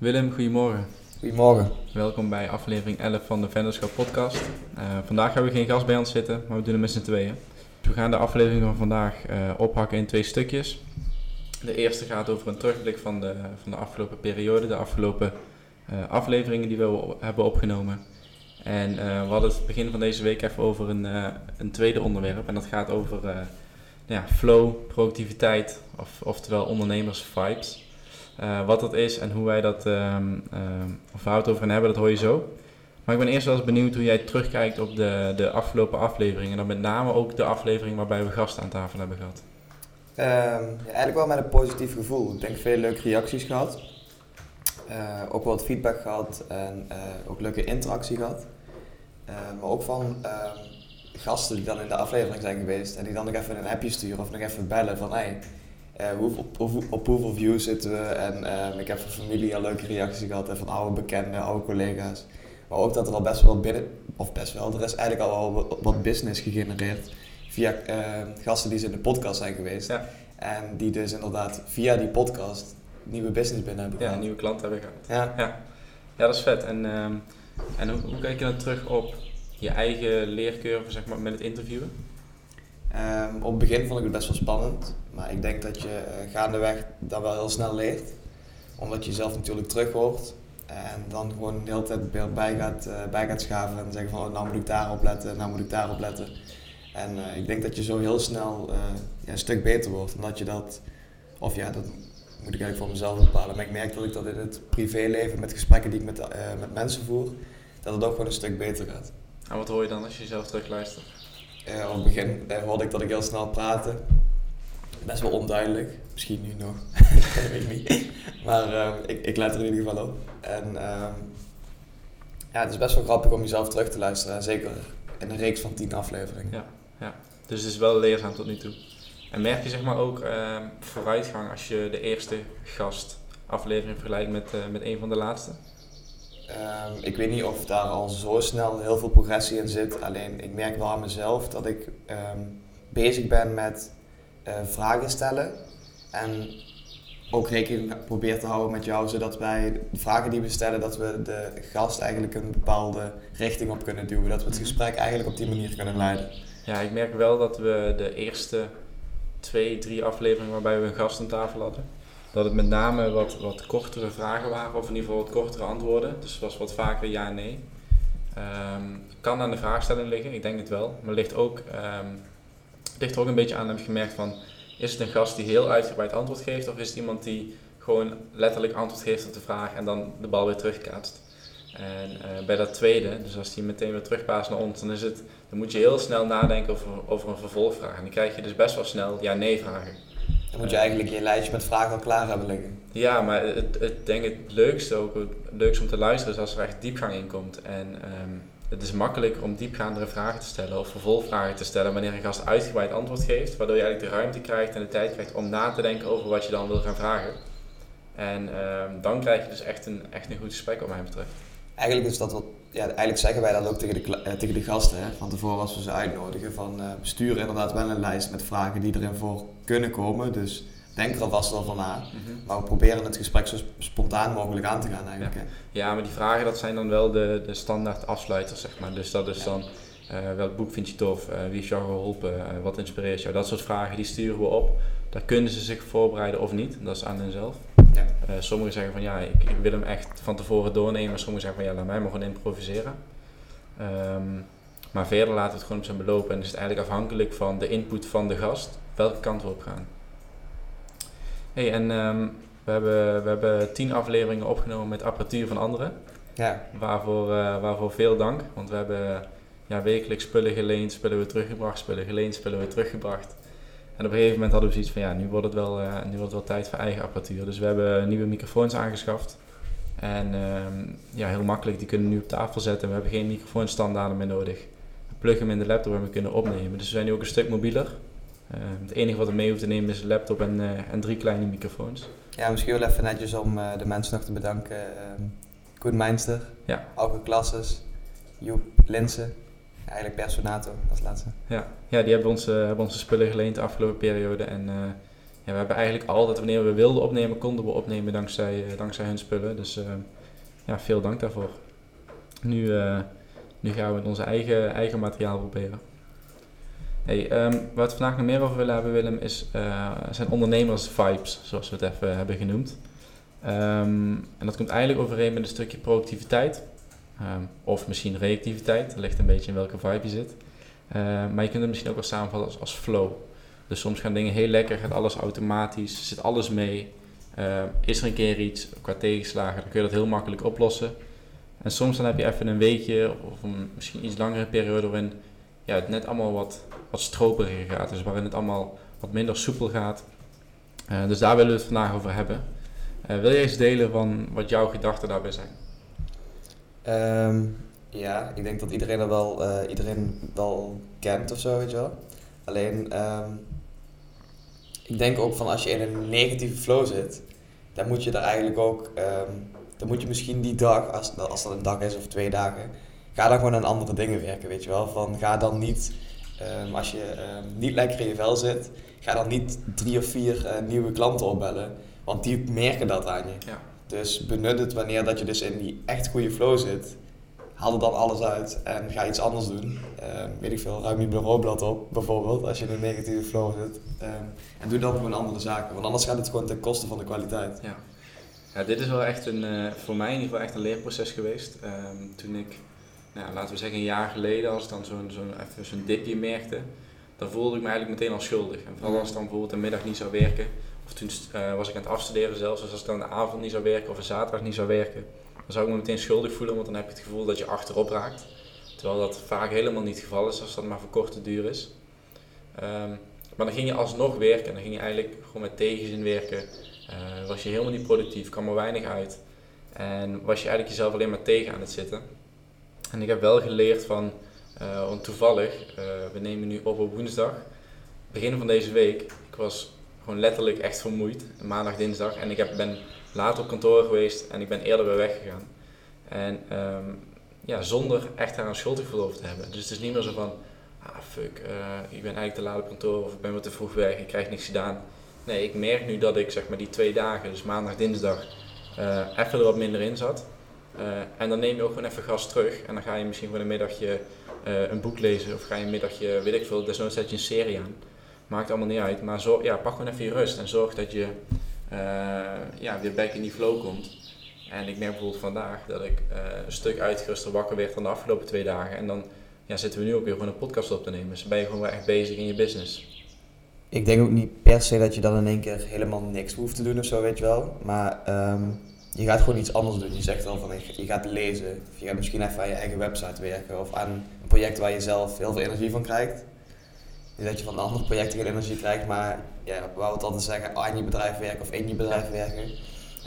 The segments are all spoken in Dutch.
Willem, goedemorgen. Goedemorgen. Welkom bij aflevering 11 van de Venderschap Podcast. Uh, vandaag hebben we geen gast bij ons zitten, maar we doen het met z'n tweeën. Dus we gaan de aflevering van vandaag uh, ophakken in twee stukjes. De eerste gaat over een terugblik van de, van de afgelopen periode, de afgelopen uh, afleveringen die we hebben opgenomen. En we hadden het begin van deze week even over een, een tweede onderwerp. En dat gaat over ja, flow, productiviteit, of, oftewel ondernemers-vibes. Uh, wat dat is en hoe wij dat, um, of over hebben, dat hoor je zo. Maar ik ben eerst wel eens benieuwd hoe jij terugkijkt op de, de afgelopen afleveringen. En dan met name ook de aflevering waarbij we gasten aan tafel hebben gehad. Um, ja, eigenlijk wel met een positief gevoel. Ik denk veel leuke reacties gehad. Uh, ook wat feedback gehad en uh, ook leuke interactie gehad. maar ook van gasten die dan in de aflevering zijn geweest en die dan nog even een appje sturen of nog even bellen van hey, uh, hoe, op, op, op, hoeveel views zitten we en uh, ik heb van familie al leuke reacties gehad en van oude bekenden, oude collega's. Maar ook dat er al best wel binnen, of best wel, er is eigenlijk al wel wat business gegenereerd via uh, gasten die ze in de podcast zijn geweest. Ja. En die dus inderdaad via die podcast nieuwe business binnen hebben gehad. Ja, nieuwe klanten hebben gehad. Ja, ja. ja dat is vet. En, um, en hoe, hoe kijk je dan terug op je eigen leercurve zeg maar, met het interviewen? Um, op het begin vond ik het best wel spannend, maar ik denk dat je uh, gaandeweg dat wel heel snel leert. Omdat je zelf natuurlijk terug hoort en dan gewoon de hele tijd bij gaat, uh, bij gaat schaven en zeggen van oh, nou moet ik daarop letten, nou moet ik daarop letten. En uh, ik denk dat je zo heel snel ja, een stuk beter wordt. Omdat je dat, of ja, dat moet ik eigenlijk voor mezelf bepalen. Maar ik merk dat ik dat in het privéleven, met gesprekken die ik met, met mensen voer, dat het ook gewoon een stuk beter gaat. En wat hoor je dan als je jezelf terugluistert? Op het begin hoorde ik dat ik heel snel praatte. Best wel onduidelijk. Misschien nu nog. dat weet ik niet. Maar uh, ik, ik let er in ieder geval op. En ehm, ja, het is best wel grappig om jezelf terug te luisteren. Zeker in een reeks van tien afleveringen. Ja, ja. dus het is wel leerzaam tot nu toe. En merk je zeg maar ook ehm, vooruitgang als je de eerste gast aflevering vergelijkt met, met een van de laatste? Um, ik weet niet of daar al zo snel heel veel progressie in zit. Alleen ik merk wel aan mezelf dat ik um, bezig ben met vragen stellen. En ook rekening probeer te houden met jou, zodat wij de vragen die we stellen, dat we de gast eigenlijk een bepaalde richting op kunnen duwen. Dat we het mhm. gesprek eigenlijk op die manier kunnen leiden. Ja, ik merk wel dat we de eerste twee, drie afleveringen waarbij we een gast aan tafel hadden dat het met name wat, wat kortere vragen waren, of in ieder geval wat kortere antwoorden. Dus het was wat vaker ja en nee. Um, kan aan de vraagstelling liggen, ik denk het wel. Maar ligt ook, um, ligt er ook een beetje aan, heb ik gemerkt, van is het een gast die heel uitgebreid antwoord geeft, of is het iemand die gewoon letterlijk antwoord geeft op de vraag en dan de bal weer terugkaatst. En uh, bij dat tweede, dus als die meteen weer terugpaast naar ons, dan, is het, dan moet je heel snel nadenken over, over een vervolgvraag. En dan krijg je dus best wel snel ja-nee vragen. Dan moet je eigenlijk je lijstje met vragen al klaar hebben liggen. Ja, maar het, het, denk het leukste ook, het leukste om te luisteren is als er echt diepgang in komt. En um, het is makkelijk om diepgaandere vragen te stellen of vervolgvragen te stellen wanneer een gast uitgebreid antwoord geeft, waardoor je eigenlijk de ruimte krijgt en de tijd krijgt om na te denken over wat je dan wil gaan vragen. En um, dan krijg je dus echt een, echt een goed gesprek wat mij betreft. Eigenlijk is dat wat, ja, eigenlijk zeggen wij dat ook tegen de, uh, tegen de gasten, hè, van tevoren als we ze uitnodigen. Van, uh, we sturen inderdaad wel een lijst met vragen die erin voor kunnen komen. Dus denk er alvast wel van na. Mhm. Maar we proberen het gesprek zo spontaan mogelijk aan te gaan eigenlijk. Ja, ja maar die vragen dat zijn dan wel de, de standaard afsluiters, zeg maar. Dus dat is dan, uh, welk boek vind je tof? Uh, wie is jou geholpen? Uh, wat inspireert jou? Dat soort vragen, die sturen we op. Daar kunnen ze zich voorbereiden of niet. Dat is aan henzelf. Ja. sommigen zeggen van ja, ik, ik, wil hem echt van tevoren doornemen. Sommigen zeggen van ja, laat mij maar gewoon improviseren. Um, maar verder laten we het gewoon op zijn belopen. En is het eigenlijk afhankelijk van de input van de gast welke kant we op gaan. Hey, en um, we, hebben, we hebben tien afleveringen opgenomen met apparatuur van anderen. Ja. Waarvoor, uh, waarvoor veel dank. Want we hebben ja, wekelijks spullen geleend, spullen weer teruggebracht, spullen geleend, spullen weer teruggebracht. En op een gegeven moment hadden we zoiets van ja, nu wordt het wel, uh, nu wordt het wel tijd voor eigen apparatuur. Dus we hebben nieuwe microfoons aangeschaft. En um, ja, heel makkelijk, die kunnen we nu op tafel zetten. We hebben geen microfoonstandaarden meer nodig. We pluggen hem in de laptop en we kunnen opnemen. Dus we zijn nu ook een stuk mobieler. Uh, het enige wat we mee hoeven te nemen is een laptop en, uh, en drie kleine microfoons. Ja, misschien wel even netjes om uh, de mensen nog te bedanken. Koen Meinster, ja. Auke Klasses, Joep Linsen, eigenlijk Personato als laatste. Ja, ja die hebben onze, hebben onze spullen geleend de afgelopen periode en ja, we hebben eigenlijk altijd, wanneer we wilden opnemen, konden we opnemen dankzij, dankzij hun spullen. Dus ja, veel dank daarvoor. Nu, nu gaan we met onze eigen, eigen materiaal proberen. Hey, um, waar we vandaag nog meer over willen hebben, Willem, is, zijn ondernemers-vibes, zoals we het even hebben genoemd. Um, en dat komt eigenlijk overeen met een stukje productiviteit. Um, of misschien reactiviteit, dat ligt een beetje in welke vibe je zit. Maar je kunt het misschien ook wel samenvatten als, als flow. Dus soms gaan dingen heel lekker, gaat alles automatisch, zit alles mee. Is er een keer iets qua tegenslagen, dan kun je dat heel makkelijk oplossen. En soms dan heb je even een weekje of een misschien iets langere periode waarin ja, het net allemaal wat, wat stroperiger gaat. Dus waarin het allemaal wat minder soepel gaat. Uh, dus daar willen we het vandaag over hebben. Uh, wil je eens delen van wat jouw gedachten daarbij zijn? Um, ja, ik denk dat iedereen dat wel, uh, iedereen wel kent of zo, weet je wel. Alleen, um, ik denk ook van als je in een negatieve flow zit, dan moet je er eigenlijk ook, um, dan moet je misschien die dag, als, als dat een dag is of twee dagen, ga dan gewoon aan andere dingen werken, weet je wel. Van ga dan niet, als je niet lekker in je vel zit, ga dan niet drie of vier uh, nieuwe klanten opbellen want die merken dat aan je. Ja. Dus benut het wanneer dat je dus in die echt goede flow zit. Haal er dan alles uit en ga iets anders doen. Um, weet ik veel, ruim je bureaublad op bijvoorbeeld, als je in een negatieve flow zit. En doe dan gewoon andere zaken, want anders gaat het gewoon ten koste van de kwaliteit. Ja, ja dit is wel echt een, uh, voor mij in ieder geval echt een leerproces geweest. Um, toen ik, nou, laten we zeggen een jaar geleden, als ik dan zo'n zo'n zo'n dipje merkte, dan voelde ik me eigenlijk meteen al schuldig. En vooral als ik dan bijvoorbeeld een middag niet zou werken, of toen uh, was ik aan het afstuderen zelfs, dus als ik dan de avond niet zou werken of een zaterdag niet zou werken, dan zou ik me meteen schuldig voelen, want dan heb je het gevoel dat je achterop raakt. Terwijl dat vaak helemaal niet het geval is als dat maar voor korte duur is. Um, maar dan ging je alsnog werken en dan ging je eigenlijk gewoon met tegenzin werken. Uh, was je helemaal niet productief, kwam er weinig uit. En was je eigenlijk jezelf alleen maar tegen aan het zitten. En ik heb wel geleerd van, uh, want toevallig, uh, we nemen nu op op woensdag, begin van deze week. Ik was gewoon letterlijk echt vermoeid. Maandag, dinsdag. En ik heb, ben later op kantoor geweest en ik ben eerder weer weggegaan. En um, ja, zonder echt daar een schuldgevoel te hebben. Dus het is niet meer zo van, ah fuck, uh, ik ben eigenlijk te laat op kantoor of ik ben wat te vroeg weg, ik krijg niks gedaan. Nee, ik merk nu dat ik zeg maar die twee dagen, dus maandag, dinsdag, even er wat minder in zat. Uh, en dan neem je ook gewoon even gas terug en dan ga je misschien voor een middagje een boek lezen of ga je een middagje, weet ik veel, desnoods zet je een serie aan. Maakt allemaal niet uit. Maar zo, ja, pak gewoon even je rust en zorg dat je uh, ja, weer back in die flow komt. En ik merk bijvoorbeeld vandaag dat ik uh, een stuk uitgeruster wakker werd dan de afgelopen twee dagen. En dan ja, zitten we nu ook weer gewoon een podcast op te nemen. Dus ben je gewoon weer echt bezig in je business. Ik denk ook niet per se dat je dan in één keer helemaal niks hoeft te doen of zo, weet je wel. Maar um, je gaat gewoon iets anders doen. Je zegt wel van je gaat lezen. Of je gaat misschien even aan je eigen website werken. Of aan een project waar je zelf heel veel energie van krijgt dat je van andere projecten geen energie krijgt, maar ja, we het altijd zeggen, aan je bedrijf werken of in je bedrijf werken.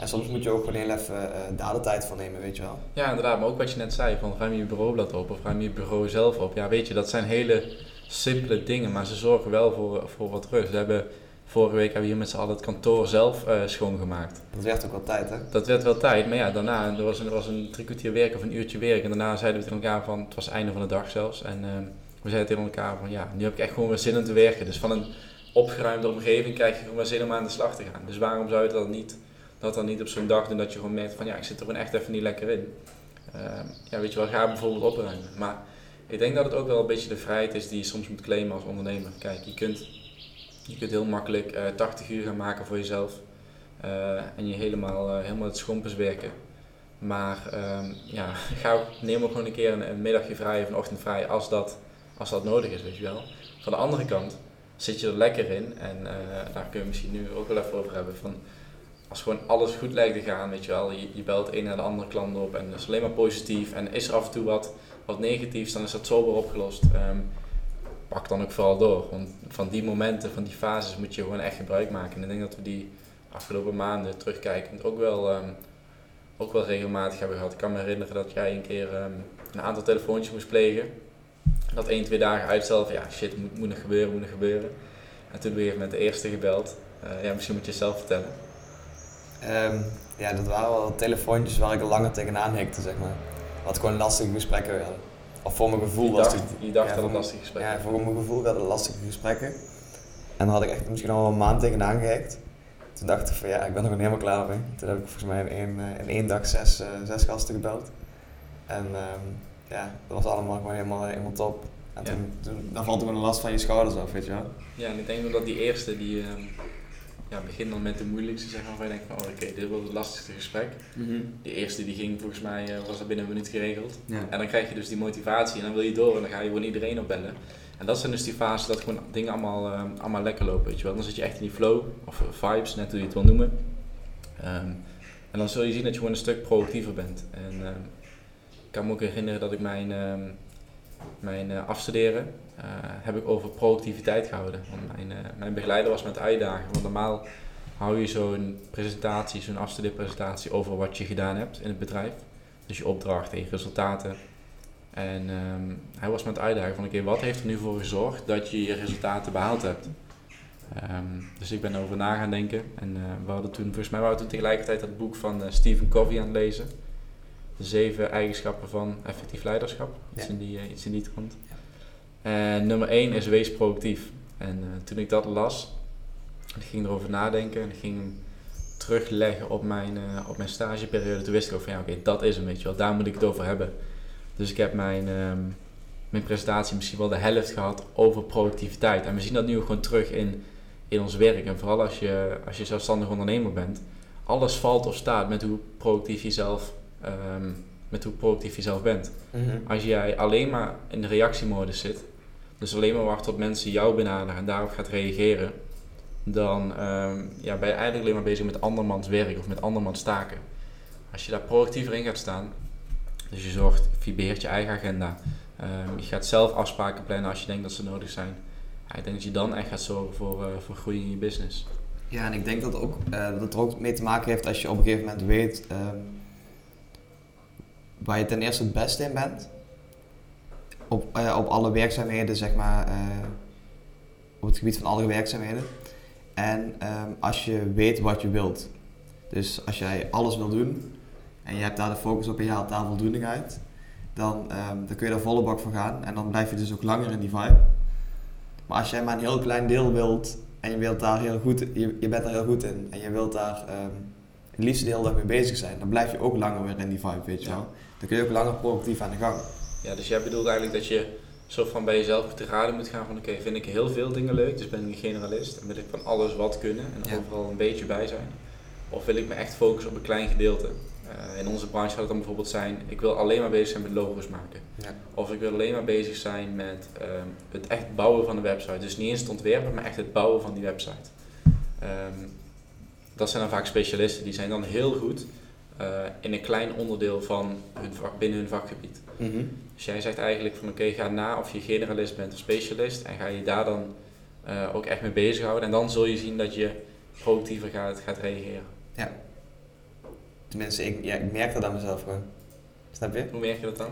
En soms moet je ook gewoon heel even uh, daar de tijd van nemen, weet je wel. Ja, inderdaad. Maar ook wat je net zei, van ruim je bureaublad op of ruim je bureau zelf op. Ja, weet je, dat zijn hele simpele dingen, maar ze zorgen wel voor, voor wat rust. We hebben, vorige week hebben we hier met z'n allen het kantoor zelf uh, schoongemaakt. Dat werd ook wel tijd, hè? Dat werd wel tijd, maar ja, daarna, er was een, er was een drie kwartier werk of een uurtje werk. En daarna zeiden we tegen elkaar van, het was het einde van de dag zelfs. En, uh, we zeiden tegen elkaar van ja, nu heb ik echt gewoon weer zin om te werken. Dus van een opgeruimde omgeving krijg je gewoon weer zin om aan de slag te gaan. Dus waarom zou je dat niet, dat dan niet op zo'n dag doen dat je gewoon merkt van ja, ik zit er gewoon echt even niet lekker in. Uh, ja, weet je wel, ga bijvoorbeeld opruimen. Maar ik denk dat het ook wel een beetje de vrijheid is die je soms moet claimen als ondernemer. Kijk, je kunt, je kunt heel makkelijk uh, eh, 80 uur gaan maken voor jezelf. Uh, en je helemaal, uh, helemaal het schompens werken. Maar um, ja, ga, neem ook gewoon een keer een, middagje vrij of een ochtend vrij als dat als dat nodig is, weet je wel. Van de andere kant zit je er lekker in en uh, daar kun je misschien nu ook wel even over hebben. Van, als gewoon alles goed lijkt te gaan, weet je wel, je, belt een naar de andere klant op en dat is alleen maar positief en is er af en toe wat, wat negatiefs, dan is dat sober opgelost. Um, pak dan ook vooral door, want van die momenten, van die fases moet je gewoon echt gebruik maken. En ik denk dat we die afgelopen maanden terugkijkend ook wel, um, ook wel regelmatig hebben gehad. Ik kan me herinneren dat jij een keer um, een aantal telefoontjes moest plegen dat één, twee dagen uitstellen van ja, shit, moet, moet nog gebeuren, moet nog gebeuren. En toen ben je met de eerste gebeld. Uh, ja, misschien moet je het zelf vertellen. Um, ja, dat waren wel telefoontjes waar ik al langer tegenaan hekte, zeg maar. Wat gewoon lastige gesprekken werden. Of voor mijn gevoel je was het... Je dacht ja, dat het lastige gesprekken Ja, voor mijn gevoel werden lastige gesprekken. En dan had ik echt misschien al een maand tegenaan gehaakt. Toen dacht ik van ja, ik ben er gewoon helemaal klaar mee. Toen heb ik volgens mij in één, eh, in één dag zes, eh, zes gasten gebeld. En ehm, ja, dat was allemaal gewoon helemaal, helemaal top. En Ja. toen, toen, dan valt er gewoon een last van je schouders af, weet je wel. Ja, en ik denk dat die eerste, die ehm, ja, begint dan met de moeilijkste, zeg maar, waar je denkt van, oh oké, dit wordt het lastigste gesprek. Die eerste die ging volgens mij, eh, was er binnen een minuut geregeld. Ja. En dan krijg je dus die motivatie en dan wil je door en dan ga je gewoon iedereen opbellen. En dat zijn dus die fases dat gewoon dingen allemaal, ehm, allemaal lekker lopen, weet je wel. Dan zit je echt in die flow, of eh, vibes, net hoe je het wil noemen. Ehm, en dan zul je zien dat je gewoon een stuk proactiever bent. En ehm, ik kan me ook herinneren dat ik mijn, ehm, mijn eh, afstuderen, eh, heb ik over proactiviteit gehouden. Mijn, eh, mijn begeleider was met uitdagen. Want normaal hou je zo'n presentatie, zo'n afstudeerpresentatie over wat je gedaan hebt in het bedrijf. Dus je opdrachten, je resultaten. En ehm, hij was met uitdagen van oké, wat heeft er nu voor gezorgd dat je je resultaten behaald hebt? Ehm, dus ik ben erover na gaan denken. En we hadden toen, volgens mij waren we toen tegelijkertijd dat boek van Stephen Covey aan het lezen. De zeven eigenschappen van effectief leiderschap. Iets, Ja. in, die, eh, iets in die trant. En nummer één is wees proactief. En eh, toen ik dat las, ik ging erover nadenken en ik ging hem terugleggen op mijn, eh, op mijn stageperiode. Toen wist ik ook van ja, oké, dat is hem, weet je wel. Daar moet ik het over hebben. Dus ik heb mijn, ehm, mijn presentatie misschien wel de helft gehad over productiviteit. En we zien dat nu ook gewoon terug in, in ons werk. En vooral als je, als je zelfstandig ondernemer bent. Alles valt of staat met hoe productief je zelf, ehm, met hoe productief je zelf bent. Als jij alleen maar in de reactiemodus zit, dus alleen maar wacht tot mensen jou benaderen en daarop gaat reageren, dan ehm, ja, ben je eigenlijk alleen maar bezig met andermans werk of met andermans taken. Als je daar proactiever in gaat staan, dus je zorgt, je beheert je eigen agenda, ehm, je gaat zelf afspraken plannen als je denkt dat ze nodig zijn. Ja, ik denk dat je dan echt gaat zorgen voor, eh, voor groei in je business. Ja, en ik denk dat, ook, eh, dat het er ook mee te maken heeft als je op een gegeven moment weet ehm, waar je ten eerste het beste in bent. Op, eh, op alle werkzaamheden, zeg maar, eh, op het gebied van alle werkzaamheden. En ehm, als je weet wat je wilt. Dus als jij alles wil doen en je hebt daar de focus op en je haalt daar voldoening uit, dan, ehm, dan kun je daar volle bak voor gaan en dan blijf je dus ook langer in die vibe. Maar als jij maar een heel klein deel wilt en je wilt daar heel goed, je, je bent daar heel goed in en je wilt daar ehm, het liefst de hele dag mee bezig zijn, dan blijf je ook langer weer in die vibe, weet je Ja. Dan kun je ook langer productief aan de gang. Ja, dus jij bedoelt eigenlijk dat je zo van bij jezelf te raden moet gaan van oké, vind ik heel veel dingen leuk, dus ben ik een generalist en wil ik van alles wat kunnen en Ja. overal een beetje bij zijn? Of wil ik me echt focussen op een klein gedeelte? Eh, in onze branche gaat het dan bijvoorbeeld zijn, ik wil alleen maar bezig zijn met logo's maken. Ja. Of ik wil alleen maar bezig zijn met ehm, het echt bouwen van de website. Dus niet eens het ontwerpen, maar echt het bouwen van die website. Ehm, dat zijn dan vaak specialisten, die zijn dan heel goed eh, in een klein onderdeel van hun vak, binnen hun vakgebied. Dus jij zegt eigenlijk van oké, ga na of je generalist bent of specialist en ga je daar dan eh, ook echt mee bezighouden. En dan zul je zien dat je productiever gaat, gaat reageren. Tenminste, ik, ja, ik merk dat aan mezelf gewoon. Snap je? Hoe merk je dat dan?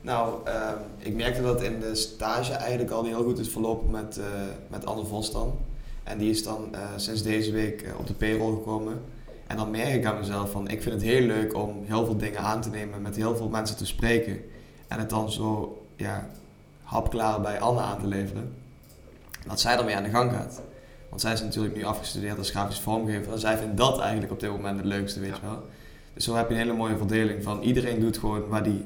Nou, ehm, ik merkte dat in de stage eigenlijk al heel goed is verlopen met, eh met Anne Vos dan. En die is dan sinds deze week op de payroll gekomen. En dan merk ik aan mezelf van, ik vind het heel leuk om heel veel dingen aan te nemen, met heel veel mensen te spreken. En het dan zo, ja, hapklaar bij Anne aan te leveren. Dat zij ermee aan de gang gaat. Want zij is natuurlijk nu afgestudeerd als grafisch vormgever. En zij vindt dat eigenlijk op dit moment het leukste, weet Ja. je wel. Dus zo heb je een hele mooie verdeling van iedereen doet gewoon waar die,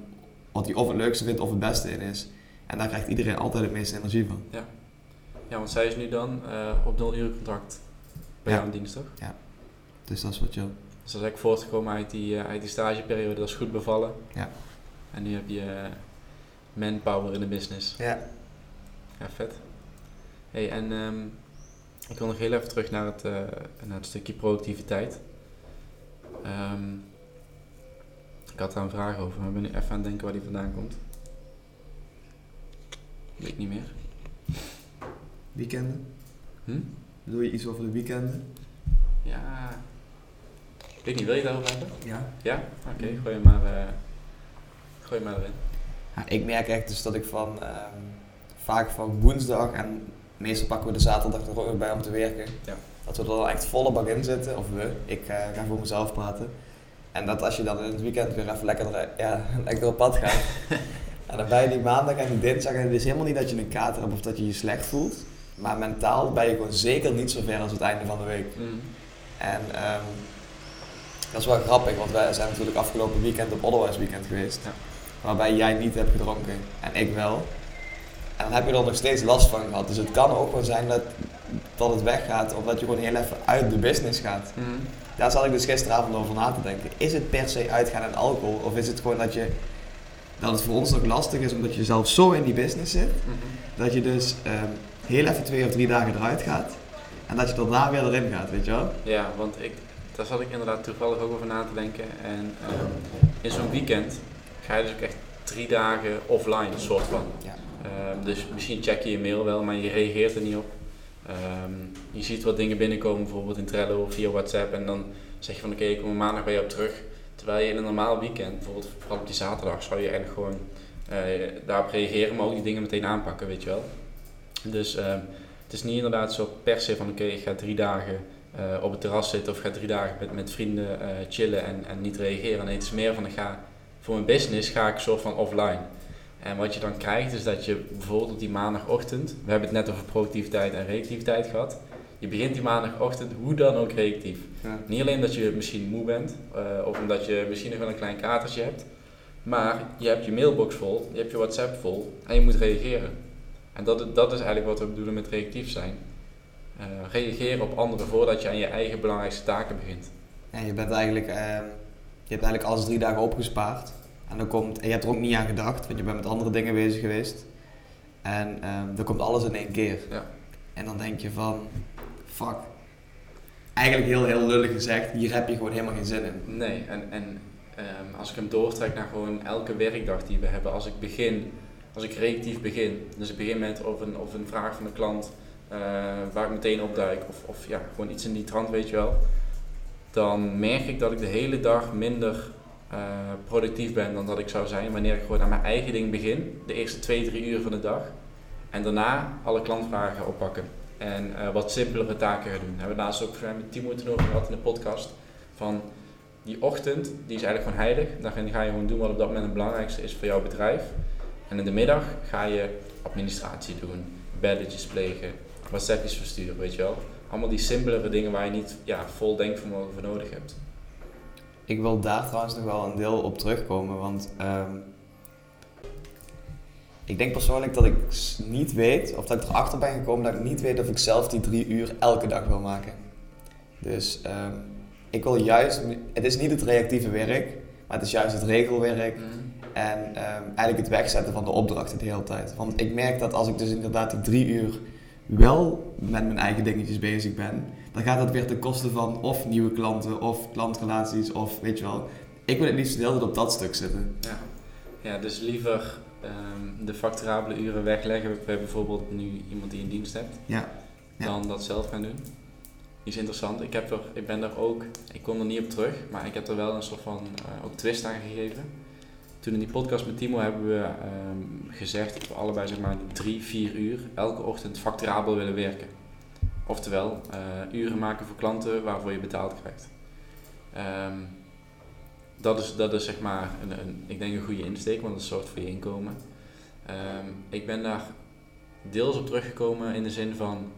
wat hij of het leukste vindt of het beste in is. En daar krijgt iedereen altijd het meeste energie van. Ja, want zij is nu dan eh, op 0 uur contract bij Ja. dienst, toch? Dus dat is wat chill. Dus dat is eigenlijk voortgekomen uit die, eh, uit die stageperiode, dat is goed bevallen. Ja. En nu heb je eh, manpower in de business. Ja. Ja, vet. Hey, en ehm, ik wil nog heel even terug naar het, eh, naar het stukje productiviteit. Ehm, ik had daar een vraag over, maar ik ben nu even aan het denken waar die vandaan komt. Weet ik niet meer. Weekenden? Hm? Bedoel je iets over de weekenden? Ja. Ik weet niet, wil je daarover hebben? Ja. Ja? Oké, gooi je maar, eh, gooi maar erin. Ja, ik merk echt dus dat ik van ehm, vaak van woensdag en meestal pakken we de zaterdag er ook bij om te werken. Ja. Dat we er al echt volle bak in zitten, of we, ik eh, ga voor mezelf praten. En dat als je dan in het weekend weer even lekker, er- ja, lekker op pad gaat. en dan ben je die maandag en die dinsdag en het is helemaal niet dat je een kater hebt of dat je je slecht voelt. Maar mentaal ben je gewoon zeker niet zo ver als het einde van de week. Mhm. En ehm, dat is wel grappig, want wij zijn natuurlijk afgelopen weekend op Otherwise Weekend geweest. Ja. Waarbij jij niet hebt gedronken en ik wel. En dan heb je er nog steeds last van gehad. Dus het kan ook wel zijn dat, dat het weggaat of dat je gewoon heel even uit de business gaat. Mhm. Daar zat ik dus gisteravond over na te denken. Is het per se uitgaan en alcohol? Of is het gewoon dat, je, dat het voor ons nog lastig is omdat je zelf zo in die business zit. Mhm. Dat je dus ehm, heel even twee of drie dagen eruit gaat. En dat je daarna weer erin gaat, weet je wel? Ja, want ik, daar zat ik inderdaad toevallig ook over na te denken. En ehm, in zo'n weekend ga je dus ook echt drie dagen offline, soort van. Ja. Ehm, dus misschien check je je mail wel, maar je reageert er niet op. Ehm, je ziet wat dingen binnenkomen, bijvoorbeeld in Trello of via WhatsApp. En dan zeg je van oké, ik kom maandag bij jou op terug. Terwijl je in een normaal weekend, bijvoorbeeld vooral op die zaterdag, zou je eigenlijk gewoon eh, daarop reageren, maar ook die dingen meteen aanpakken, weet je wel. Dus het is niet inderdaad zo per se van oké, ik ga drie dagen eh, op het terras zitten of ga drie dagen met, met vrienden eh, chillen en, en niet reageren. Nee, het is meer van ik ga voor mijn business ga ik soort van offline. En wat je dan krijgt is dat je bijvoorbeeld op die maandagochtend, we hebben het net over productiviteit en reactiviteit gehad. Je begint die maandagochtend hoe dan ook reactief. Ja. Niet alleen dat je misschien moe bent, eh, of omdat je misschien nog wel een klein katertje hebt, maar je hebt je mailbox vol, je hebt je WhatsApp vol en je moet reageren. En dat, dat is eigenlijk wat we bedoelen met reactief zijn. Eh, reageren op anderen voordat je aan je eigen belangrijkste taken begint. En je bent eigenlijk, ehm, je hebt eigenlijk alles drie dagen opgespaard. En, dan komt, en je hebt er ook niet aan gedacht, want je bent met andere dingen bezig geweest. En ehm dan komt alles in één keer. Ja. En dan denk je van, fuck. Eigenlijk heel, heel lullig gezegd, hier heb je gewoon helemaal geen zin in. Nee, en, en ehm, als ik hem doortrek naar gewoon elke werkdag die we hebben, als ik begin, als ik reactief begin, dus ik begin met of een, of een vraag van de klant eh, waar ik meteen opduik, of, of ja, gewoon iets in die trant, weet je wel, dan merk ik dat ik de hele dag minder eh, productief ben dan dat ik zou zijn wanneer ik gewoon aan mijn eigen ding begin, de eerste twee, drie uur van de dag, en daarna alle klantvragen oppakken. En eh, wat simpelere taken gaan doen. Daar hebben we laatst ook met Timo het over gehad in de podcast. Van die ochtend, die is eigenlijk gewoon heilig. Daarin ga je gewoon doen wat op dat moment het belangrijkste is voor jouw bedrijf. En in de middag ga je administratie doen, belletjes plegen, WhatsAppjes versturen, weet je wel. Allemaal die simpelere dingen waar je niet ja, vol denkvermogen voor nodig hebt. Ik wil daar trouwens nog wel een deel op terugkomen, want ehm, ik denk persoonlijk dat ik niet weet, of dat ik erachter ben gekomen dat ik niet weet of ik zelf die drie uur elke dag wil maken. Dus ehm, ik wil juist, het is niet het reactieve werk, maar het is juist het regelwerk en ehm, eigenlijk het wegzetten van de opdrachten de hele tijd. Want ik merk dat als ik dus inderdaad die drie uur wel met mijn eigen dingetjes bezig ben, dan gaat dat weer ten koste van of nieuwe klanten of klantrelaties of weet je wel. Ik wil het liefst de hele tijd op dat stuk zitten. Ja, ja dus liever ehm, de facturabele uren wegleggen bij bijvoorbeeld nu iemand die in dienst hebt, Ja. Ja. dan dat zelf gaan doen. Is interessant. Ik, heb er, ik ben daar ook, ik kom er niet op terug, maar ik heb er wel een soort van eh, ook twist aan gegeven. Toen in die podcast met Timo hebben we ehm, gezegd dat we allebei zeg maar drie, vier uur elke ochtend facturabel willen werken. Oftewel, eh, uren maken voor klanten waarvoor je betaald krijgt. Ehm, dat, is, dat is zeg maar, een, een, ik denk een goede insteek, want het zorgt voor je inkomen. Ehm, ik ben daar deels op teruggekomen in de zin van,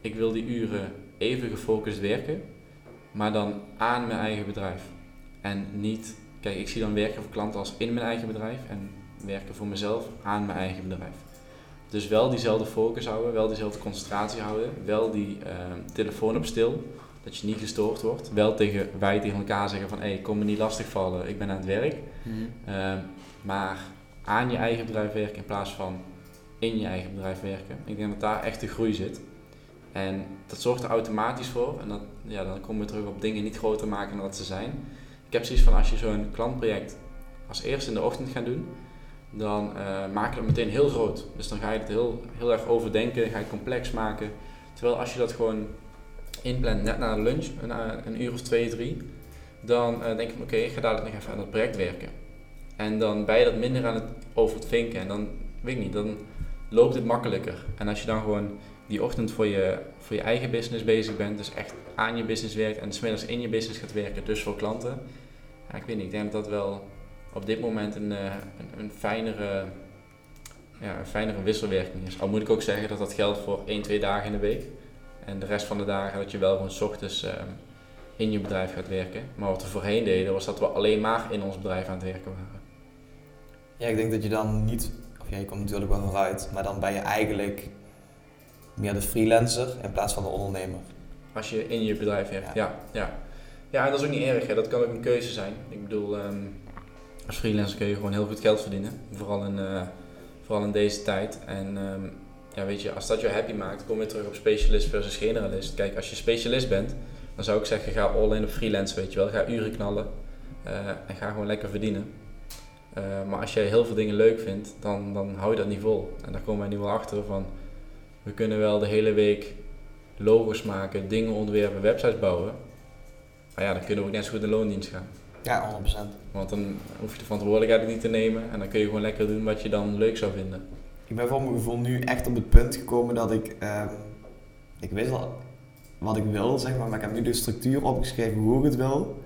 ik wil die uren even gefocust werken, maar dan aan mijn eigen bedrijf. En niet, kijk, ik zie dan werken voor klanten als in mijn eigen bedrijf en werken voor mezelf aan mijn eigen bedrijf. Dus wel diezelfde focus houden, wel diezelfde concentratie houden, wel die ehm, telefoon op stil, dat je niet gestoord wordt. Wel tegen, wij tegen elkaar zeggen van, hé, hey, kom me niet lastigvallen, ik ben aan het werk. Ehm, maar aan je eigen bedrijf werken in plaats van in je eigen bedrijf werken. Ik denk dat daar echt de groei zit. En dat zorgt er automatisch voor. En dat, ja, dan komen we terug op dingen niet groter maken dan dat ze zijn. Ik heb zoiets van als je zo'n klantproject als eerste in de ochtend gaat doen, dan eh, maak je dat meteen heel groot. Dus dan ga je het heel, heel erg overdenken, ga je het complex maken. Terwijl als je dat gewoon inplant net na de lunch, een, uur of twee, drie, dan eh, denk van oké, ik ga dadelijk nog even aan dat project werken. En dan ben je dat minder aan het over het vinken. En dan, weet ik niet, dan loopt het makkelijker. En als je dan gewoon die ochtend voor je, voor je eigen business bezig bent, dus echt aan je business werkt en smiddags in je business gaat werken, dus voor klanten. Ja, ik weet niet, ik denk dat dat wel op dit moment een, eh, een, een fijnere ja, een fijnere wisselwerking is. Al moet ik ook zeggen dat dat geldt voor 1, 2 dagen in de week. En de rest van de dagen dat je wel gewoon s ochtends ehm, in je bedrijf gaat werken. Maar wat we voorheen deden was dat we alleen maar in ons bedrijf aan het werken waren. Ja, ik denk dat je dan niet, of ja, je komt natuurlijk wel vooruit, maar dan ben je eigenlijk meer de freelancer in plaats van de ondernemer. Als je in je bedrijf werkt, ja. Ja, ja. en dat is ook niet erg, hè. dat kan ook een keuze zijn. Ik bedoel, ehm, als freelancer kun je gewoon heel goed geld verdienen. Vooral in, uh, vooral in deze tijd. En ehm, ja, weet je, als dat je happy maakt, kom je terug op specialist versus generalist. Kijk, als je specialist bent, dan zou ik zeggen, ga all in op freelance, weet je wel. Ga uren knallen uh, en ga gewoon lekker verdienen. Uh, maar als jij heel veel dingen leuk vindt, dan, dan hou je dat niet vol. En daar komen wij nu wel achter van, we kunnen wel de hele week logos maken, dingen ontwerpen, websites bouwen. Maar ja, dan kunnen we ook net zo goed in loondienst gaan. Ja, 100%. Want dan hoef je de verantwoordelijkheid niet te nemen en dan kun je gewoon lekker doen wat je dan leuk zou vinden. Ik ben voor mijn gevoel nu echt op het punt gekomen dat ik, uh, ik weet wel wat ik wil, zeg maar, maar ik heb nu de structuur opgeschreven hoe ik het wil.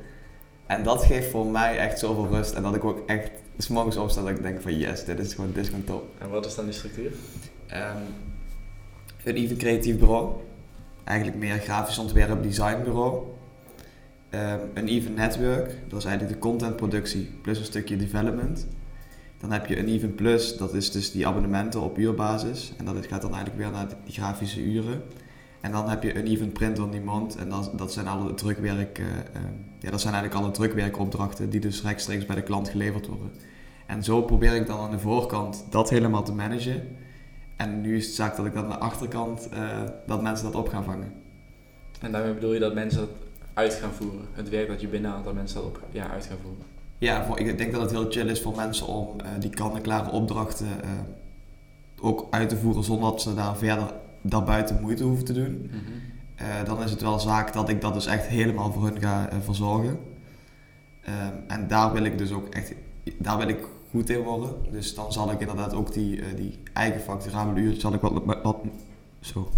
En dat geeft voor mij echt zoveel rust en dat ik ook echt s morgens opsta dat ik denk van yes, dit is gewoon, dit is gewoon top. En wat is dan die structuur? Um, een even creatief bureau. Eigenlijk meer grafisch ontwerp, designbureau. Um, een even network, dat is eigenlijk de contentproductie plus een stukje development. Dan heb je een Even Plus, dat is dus die abonnementen op uurbasis. En dat gaat dan eigenlijk weer naar die grafische uren. En dan heb je een Even Print on Demand. En dat, dat zijn alle drukwerk, uh, uh, ja, dat zijn eigenlijk alle drukwerkopdrachten die dus rechtstreeks bij de klant geleverd worden. En zo probeer ik dan aan de voorkant dat helemaal te managen. En nu is het zaak dat ik dat aan de achterkant, uh, dat mensen dat op gaan vangen. En daarmee bedoel je dat mensen dat uit gaan voeren? Het werk dat je binnenhaalt, dat mensen dat op, ja, uit gaan voeren? Ja, voor, ik denk dat het heel chill is voor mensen om uh, die kan-en-klare opdrachten uh, ook uit te voeren zonder dat ze daar verder daarbuiten moeite hoeven te doen. Mm -hmm. dan is het wel zaak dat ik dat dus echt helemaal voor hun ga verzorgen. en daar wil ik dus ook echt, daar wil ik goed in worden. Dus dan zal ik inderdaad ook die, uh, die eigen facturabele uurtjes zal ik wat, wat, zo,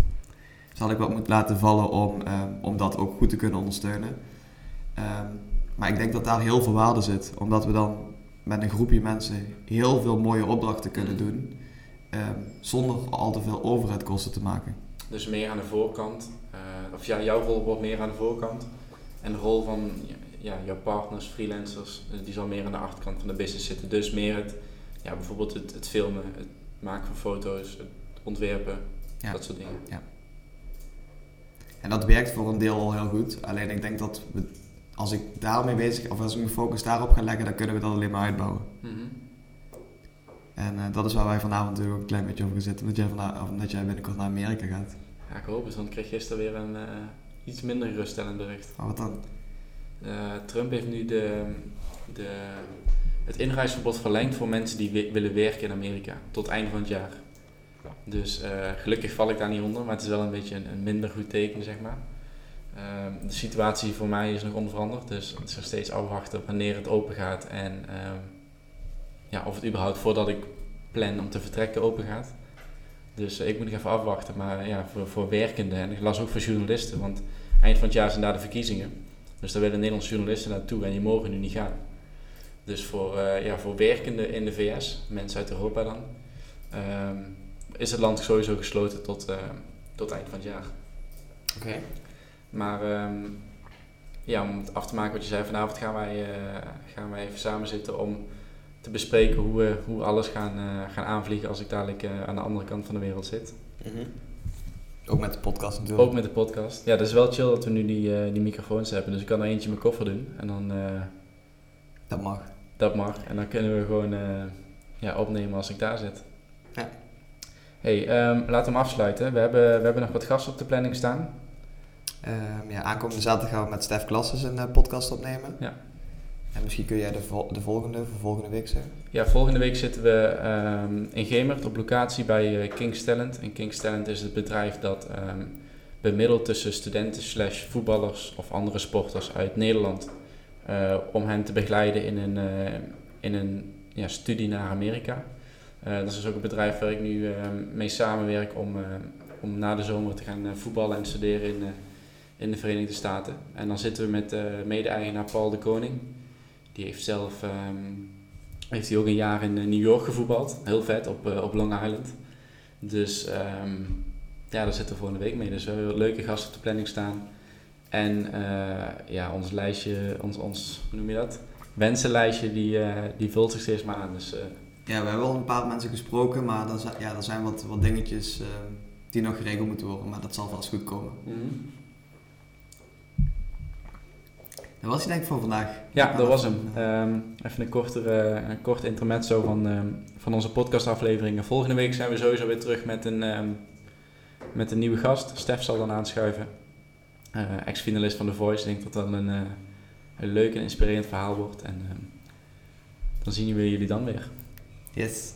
zal ik wat moeten laten vallen om, um, om dat ook goed te kunnen ondersteunen. Um, maar ik denk dat daar heel veel waarde zit, omdat we dan met een groepje mensen heel veel mooie opdrachten kunnen doen, um, zonder al te veel overheidkosten te maken. Dus meer aan de voorkant, uh, of ja, jouw rol wordt meer aan de voorkant. En de rol van ja, jouw partners, freelancers, die zal meer aan de achterkant van de business zitten. Dus meer het, ja, bijvoorbeeld het, het filmen, het maken van foto's, het ontwerpen, ja. dat soort dingen. Ja. En dat werkt voor een deel al heel goed. Alleen ik denk dat we, als ik daarmee bezig, of als ik mijn focus daarop ga leggen, dan kunnen we dat alleen maar uitbouwen. Mm -hmm. En uh, dat is waar wij vanavond natuurlijk ook een klein beetje over zitten, omdat jij, vanavond, omdat jij binnenkort naar Amerika gaat. Ja, ik hoop het, want ik kreeg gisteren weer een uh, iets minder geruststellend bericht. Maar wat dan? Uh, Trump heeft nu de, de, het inreisverbod verlengd voor mensen die willen werken in Amerika tot het einde van het jaar. Dus uh, gelukkig val ik daar niet onder, maar het is wel een beetje een, een minder goed teken, zeg maar. Uh, de situatie voor mij is nog onveranderd, dus het is nog steeds afwachten wanneer het open gaat en ja, of het überhaupt voordat ik plan om te vertrekken open gaat. Dus ik moet nog even afwachten, maar ja, voor, voor werkenden en ik las ook voor journalisten, want eind van het jaar zijn daar de verkiezingen. Dus daar willen Nederlandse journalisten naartoe en die mogen nu niet gaan. Dus voor, uh, ja, voor werkenden in de VS, mensen uit Europa dan, uh, is het land sowieso gesloten tot, uh, tot eind van het jaar. Oké. Okay. Maar um, ja, om het af te maken wat je zei, vanavond gaan wij, uh, gaan wij even samen zitten om te bespreken hoe we hoe alles gaan, gaan aanvliegen als ik dadelijk aan de andere kant van de wereld zit. Mm -hmm. Ook met de podcast natuurlijk. Ook met de podcast. Ja, dat is wel chill dat we nu die, uh, die microfoons hebben. Dus ik kan er eentje in mijn koffer doen. En dan... Uh, dat mag. Dat mag. En dan kunnen we gewoon uh, ja, opnemen als ik daar zit. Ja. hey, um, laten we hem afsluiten. We hebben, we hebben nog wat gasten op de planning staan. Um, ja, aankomende zaterdag gaan we met Stef Klasses een podcast opnemen. Ja. En misschien kun jij de, de volgende, voor volgende week zeggen? Ja, volgende week zitten we um, in Gemert op locatie bij uh, King's Talent. En King's is het bedrijf dat um, bemiddelt tussen studenten slash voetballers of andere sporters uit Nederland. Uh, om hen te begeleiden in een, uh, in een ja, studie naar Amerika. dat is ook een bedrijf waar ik nu um, mee samenwerk om, om na de zomer te gaan voetballen en studeren in, in de Verenigde Staten. En dan zitten we met mede-eigenaar Paul de Koning. Die heeft zelf um, heeft hij ook een jaar in New York gevoetbald. Heel vet, op, op Long Island. Dus ehm, ja, daar zitten we volgende week mee. Dus we hebben leuke gasten op de planning staan. En ja, ons lijstje, ons, ons, hoe noem je dat? Wensenlijstje, die, die vult zich steeds maar aan. Dus ja, we hebben al een paar mensen gesproken, maar er zijn, ja, er zijn wat, wat dingetjes uh, die nog geregeld moeten worden, maar dat zal vast goed komen. Mm Dat was hij denk ik voor vandaag. Ja, dat was hem. Um, even een, kortere, een kort intermezzo van, um, van onze podcastafleveringen. Volgende week zijn we sowieso weer terug met een, um, met een nieuwe gast. Stef zal dan aanschuiven. Uh, Ex-finalist van The Voice. Ik denk dat dat een, uh, een leuk en inspirerend verhaal wordt. En dan zien we jullie dan weer. Yes.